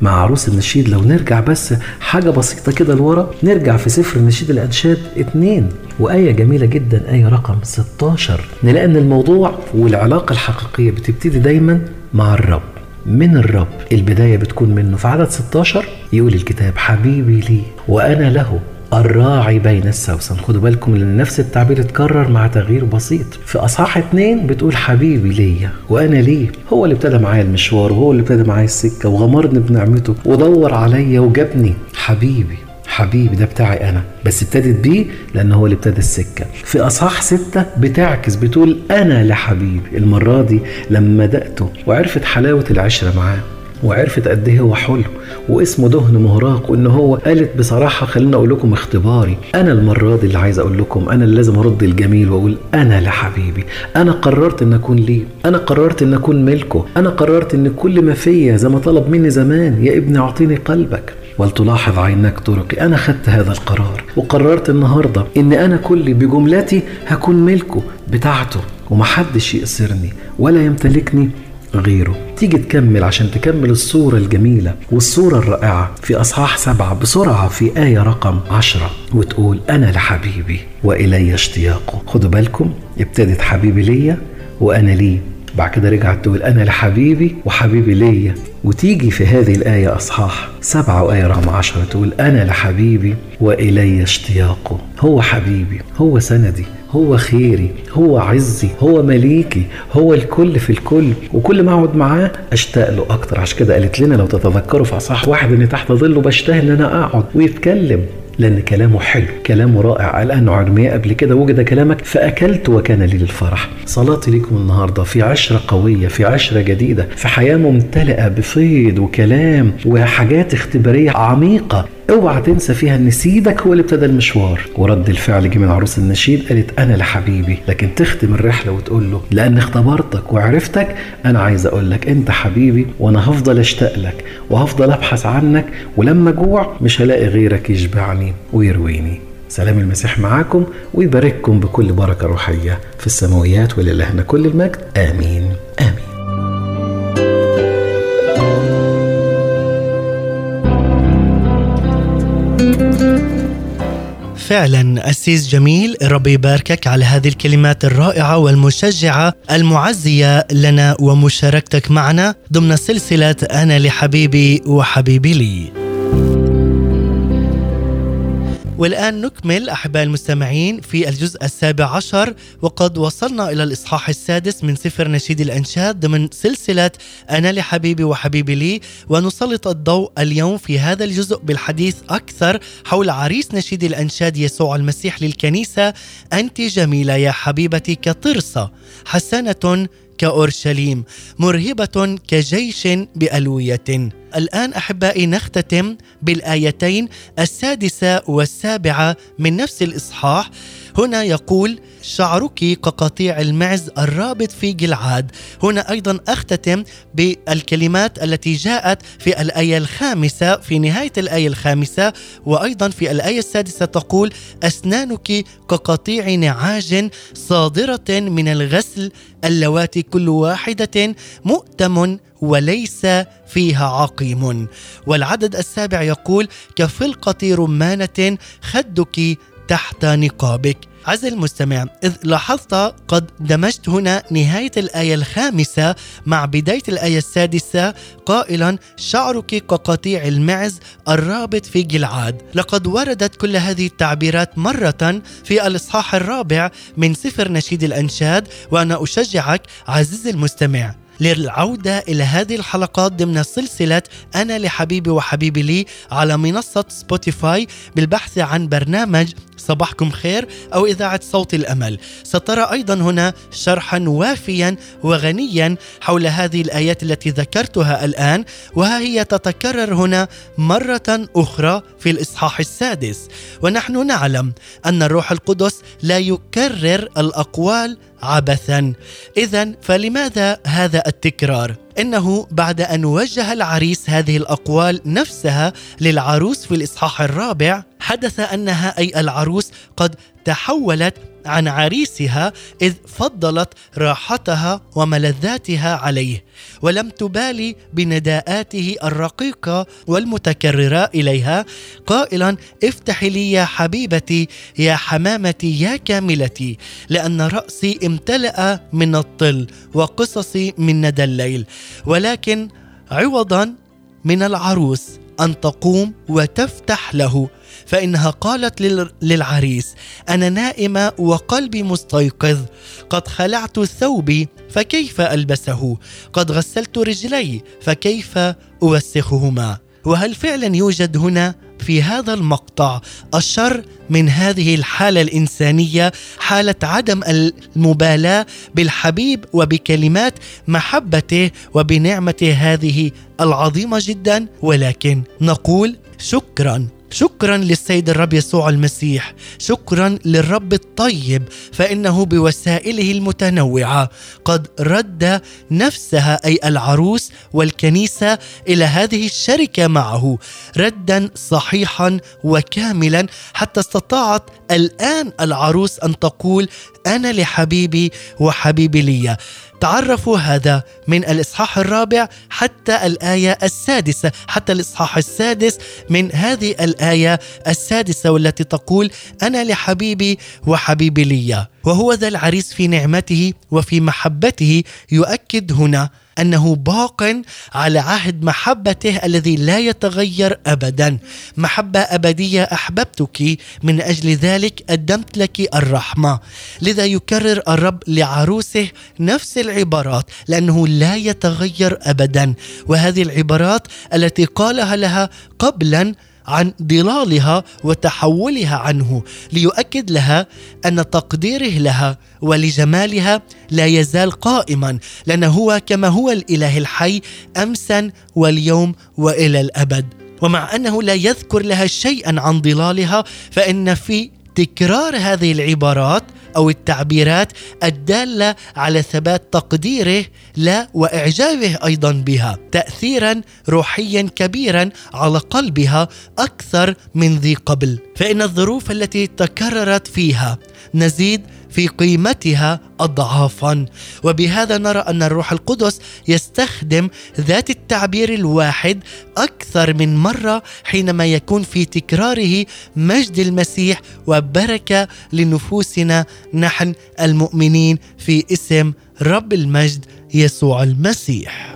مع عروس النشيد. لو نرجع بس حاجة بسيطة كده لورا نرجع في سفر النشيد الأنشاد اتنين وآية جميلة جدا آية رقم 16 نلاقي إن الموضوع والعلاقة الحقيقية بتبتدي دايما مع الرب. من الرب البداية بتكون منه. في عدد 16 يقول الكتاب حبيبي لي وأنا له الراعي بين السوسن. خدوا بالكم لأن نفس التعبير اتكرر مع تغيير بسيط. في أصحاح اتنين بتقول حبيبي ليا وأنا ليه. هو اللي ابتدى معايا المشوار وهو اللي ابتدى معايا السكة وغمرني بنعمته ودور عليا وجابني. حبيبي حبيبي ده بتاعي أنا. بس ابتدت بيه لأن هو اللي ابتدى السكة. في أصحاح ستة بتعكس بتقول أنا لحبيبي. المرة دي لما دقته وعرفت حلاوة العشرة معاه. وعرفت قد إيه هو حلو واسمه دهن مهراق وإن هو قالت بصراحة خليني أقول لكم اختباري. أنا المرة دي اللي عايز أقول لكم أنا اللي لازم أرد الجميل وأقول أنا لحبيبي. أنا قررت إن أكون ليه. أنا قررت إن أكون ملكه. أنا قررت إن كل ما فيا زي ما طلب مني زمان يا ابني أعطيني قلبك. ولتلاحظ عيناك طرقي أنا خدت هذا القرار. وقررت النهارده إن أنا كلي بجملتي هكون ملكه بتاعته ومحدش يأسرني ولا يمتلكني غيره. تيجي تكمل عشان تكمل الصورة الجميلة والصورة الرائعة في أصحاح سبعة بسرعة في آية رقم عشرة وتقول أنا لحبيبي وإلي اشتياقه. خدوا بالكم ابتدت حبيبي ليا وأنا ليه. بعد كده رجعت تقول أنا لحبيبي وحبيبي ليا. وتيجي في هذه الآية أصحاح سبعة وآية رقم عشرة تقول أنا لحبيبي وإلي اشتياقه. هو حبيبي هو سندي هو خيري هو عزي هو مليكي هو الكل في الكل. وكل ما أقعد معاه أشتاق له أكتر. عشان كده قالت لنا لو تتذكروا في أصحاح واحد ان تحت ظله بشتهي إن أنا أقعد ويتكلم. لأن كلامه حلو كلامه رائع. قال أنه عرمية قبل كده وجد كلامك فأكلت وكان لي للفرح صلاتي لكم النهاردة في عشرة قوية في عشرة جديدة في حياة ممتلئة بفيض وكلام وحاجات اختبارية عميقة. اوعى تنسى فيها إن سيدك هو اللي ابتدى المشوار. ورد الفعل جه من عروس النشيد قالت أنا لحبيبي. لكن تختم الرحلة وتقول له لأن اختبرتك وعرفتك أنا عايز أقول لك أنت حبيبي وأنا هفضل أشتاق لك وهفضل أبحث عنك ولما جوع مش هلاقي غيرك يشبعني ويرويني. سلام المسيح معاكم ويبارككم بكل بركة روحية في السماويات وللهنا كل المجد. آمين. آمين. فعلا أسيس جميل ربي يباركك على هذه الكلمات الرائعة والمشجعة المعزية لنا ومشاركتك معنا ضمن سلسلة أنا لحبيبي وحبيبي لي. والآن نكمل أحباء المستمعين في الجزء السابع عشر وقد وصلنا إلى الإصحاح السادس من سفر نشيد الأنشاد ضمن سلسلة أنا لحبيبي وحبيبي لي ونسلط الضوء اليوم في هذا الجزء بالحديث أكثر حول عريس نشيد الأنشاد يسوع المسيح للكنيسة. أنت جميلة يا حبيبتي كطرسة حسنة كأورشليم مرهبة كجيش بألوية. الآن أحبائي نختتم بالآيتين السادسة والسابعة من نفس الإصحاح. هنا يقول شعرك كقطيع المعز الرابط في جلعاد. هنا أيضا أختتم بالكلمات التي جاءت في الآية الخامسة في نهاية الآية الخامسة وأيضا في الآية السادسة تقول أسنانك كقطيع نعاج صادرة من الغسل اللواتي كل واحدة مؤتم وليس فيها عقيم. والعدد السابع يقول كفلقة رمانة خدك تحت نقابك. عزيزي المستمع إذ لاحظت قد دمجت هنا نهاية الآية الخامسة مع بداية الآية السادسة قائلا شعرك كقطيع المعز الرابط في جلعاد. لقد وردت كل هذه التعبيرات مرة في الإصحاح الرابع من سفر نشيد الأنشاد وأنا أشجعك عزيزي المستمع للعودة إلى هذه الحلقات ضمن سلسلة أنا لحبيبي وحبيبي لي على منصة سبوتيفاي بالبحث عن برنامج صباحكم خير أو إذاعة صوت الأمل. سترى أيضا هنا شرحا وافيا وغنيا حول هذه الآيات التي ذكرتها الآن وها هي تتكرر هنا مرة أخرى في الإصحاح السادس. ونحن نعلم أن الروح القدس لا يكرر الأقوال عبثا. اذا فلماذا هذا التكرار؟ إنه بعد أن وجه العريس هذه الأقوال نفسها للعروس في الإصحاح الرابع حدث أنها أي العروس قد تحولت عن عريسها إذ فضلت راحتها وملذاتها عليه ولم تبالي بنداءاته الرقيقة والمتكررة إليها. قائلا افتحي لي يا حبيبتي يا حمامتي يا كاملتي لأن رأسي امتلأ من الطل وقصصي من ندى الليل. ولكن عوضا من العروس أن تقوم وتفتح له. فإنها قالت للعريس أنا نائمة وقلبي مستيقظ. قد خلعت ثوبي فكيف ألبسه؟ قد غسلت رجلي فكيف أوسخهما؟ وهل فعلا يوجد هنا في هذا المقطع الشر من هذه الحالة الإنسانية حالة عدم المبالاة بالحبيب وبكلمات محبته وبنعمته هذه العظيمة جدا؟ ولكن نقول شكرا. شكرا للسيد الرب يسوع المسيح. شكرا للرب الطيب فإنه بوسائله المتنوعة قد رد نفسها أي العروس والكنيسة إلى هذه الشركة معه. ردا صحيحا وكاملا حتى استطاعت الآن العروس أن تقول أنا لحبيبي وحبيبي لي. تعرفوا هذا من الإصحاح الرابع حتى الآية السادسة حتى الإصحاح السادس من هذه الآية السادسة والتي تقول أنا لحبيبي وحبيبي لي وهو ذا العريس في نعمته وفي محبته يؤكد هنا أنه باق على عهد محبته الذي لا يتغير ابدا. محبة أبدية أحببتك من أجل ذلك قدمت لك الرحمة. لذا يكرر الرب لعروسه نفس العبارات لأنه لا يتغير ابدا. وهذه العبارات التي قالها لها قبلا عن ضلالها وتحولها عنه ليؤكد لها أن تقديره لها ولجمالها لا يزال قائما لأنه هو كما هو الإله الحي امسا واليوم وإلى الأبد. ومع أنه لا يذكر لها شيئا عن ضلالها فإن في تكرار هذه العبارات أو التعبيرات الدالة على ثبات تقديره لا وإعجابه أيضا بها تاثيرا روحيا كبيرا على قلبها أكثر من ذي قبل. فإن الظروف التي تكررت فيها نزيد في قيمتها اضعافا. وبهذا نرى أن الروح القدس يستخدم ذات التعبير الواحد أكثر من مرة حينما يكون في تكراره مجد المسيح وبركة لنفوسنا. نحن المؤمنين في اسم رب المجد يسوع المسيح.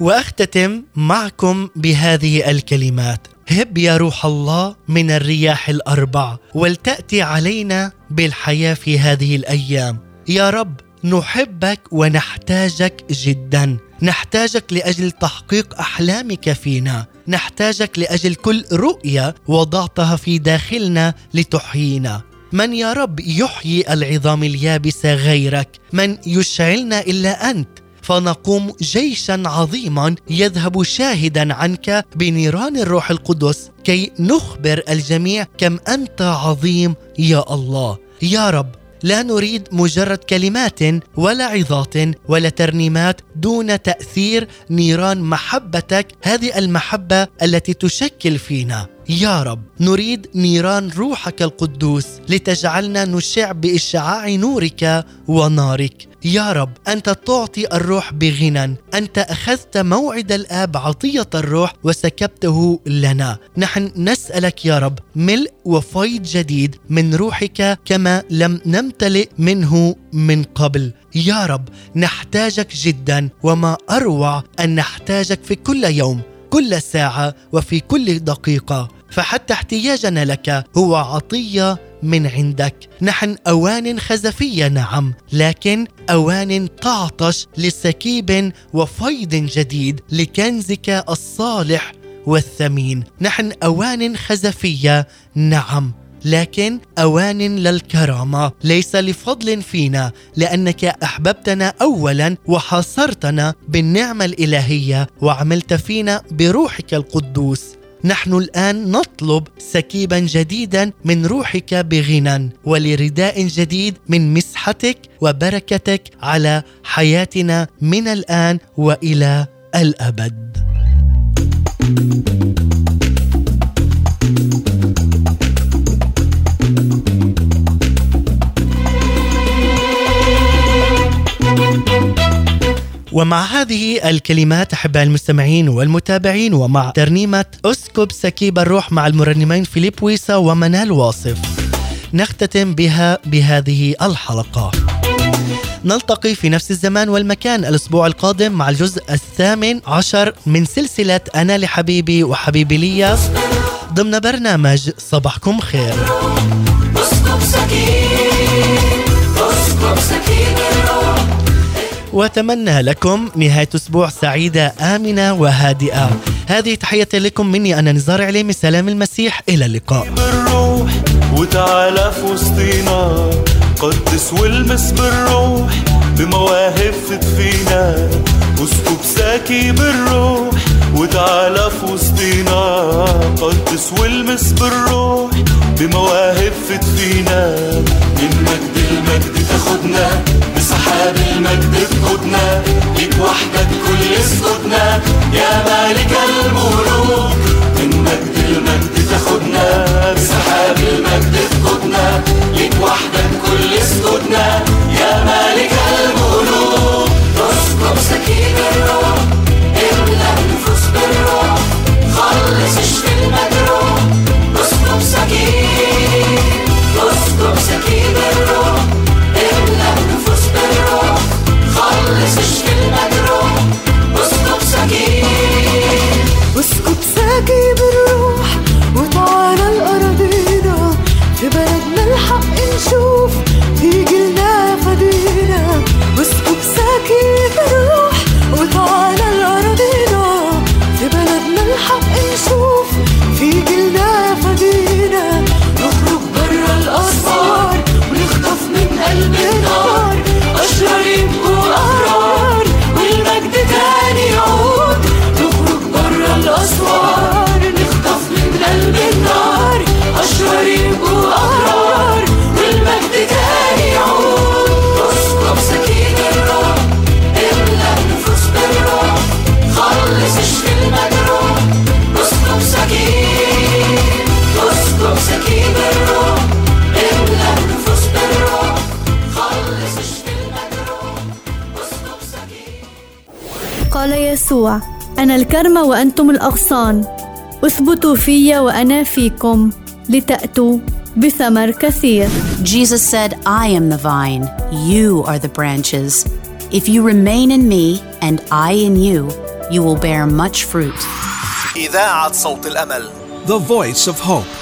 وأختتم معكم بهذه الكلمات. هب يا روح الله من الرياح الأربع ولتأتي علينا بالحياة في هذه الأيام. يا رب نحبك ونحتاجك جدا. نحتاجك لأجل تحقيق أحلامك فينا. نحتاجك لأجل كل رؤية وضعتها في داخلنا لتحيينا. من يا رب يحيي العظام اليابسه غيرك؟ من يشعلنا إلا أنت؟ فنقوم جيشا عظيما يذهب شاهدا عنك بنيران الروح القدس كي نخبر الجميع كم أنت عظيم يا الله. يا رب لا نريد مجرد كلمات ولا عظات ولا ترنيمات دون تأثير نيران محبتك هذه المحبة التي تشكل فينا. يا رب نريد نيران روحك القدوس لتجعلنا نشع بإشعاع نورك ونارك. يا رب أنت تعطي الروح بغنى أنت أخذت موعد الآب عطية الروح وسكبته لنا. نحن نسألك يا رب ملء وفيض جديد من روحك كما لم نمتلئ منه من قبل. يا رب نحتاجك جدا وما أروع أن نحتاجك في كل يوم. كل ساعة وفي كل دقيقة. فحتى احتياجنا لك هو عطية من عندك. نحن أوان خزفية نعم لكن أوان تعطش لسكيب وفيض جديد لكنزك الصالح والثمين. نحن أوان خزفية نعم. لكن أوان للكرامة. ليس لفضل فينا لأنك أحببتنا اولا وحاصرتنا بالنعمة الإلهية وعملت فينا بروحك القدوس. نحن الآن نطلب سكيبا جديدا من روحك بغنى ولرداء جديد من مسحتك وبركتك على حياتنا من الآن وإلى الأبد. thank you ومع هذه الكلمات احباء المستمعين والمتابعين ومع ترنيمة اسكب سكيب الروح مع المرنمين فيليب ويسا ومنال واصف نختتم بها بهذه الحلقة. نلتقي في نفس الزمان والمكان الأسبوع القادم مع الجزء الثامن عشر من سلسلة أنا لحبيبي وحبيبي لي ضمن برنامج صباحكم خير. اسكب سكين اسكب الروح. وأتمنى لكم نهاية أسبوع سعيدة آمنة وهادئة. هذه تحية لكم مني أنا نزار عليم سلام المسيح إلى اللقاء. بالروح وتعالى في وسطينا قدس والمس بالروح بمواهب تدفينا. اسكب ساكي بالروح وتعالى في وسطينا قدس والمس بالروح بمواهب تدفينا من مجد المجد تاخدنا بسحاب المجد تقودنا. ليك وحدك كل سكوتنا يا مالك الملوك من مجد المجد تاخدنا بسحاب المجد أنا الكرمة وأنتم الأغصان اثبتوا في وأنا فيكم لتأتوا بثمر كثير Jesus said, I am the vine, you are the branches. If you remain in me and I in you, you will bear much fruit. إذاعة صوت الأمل The Voice of Hope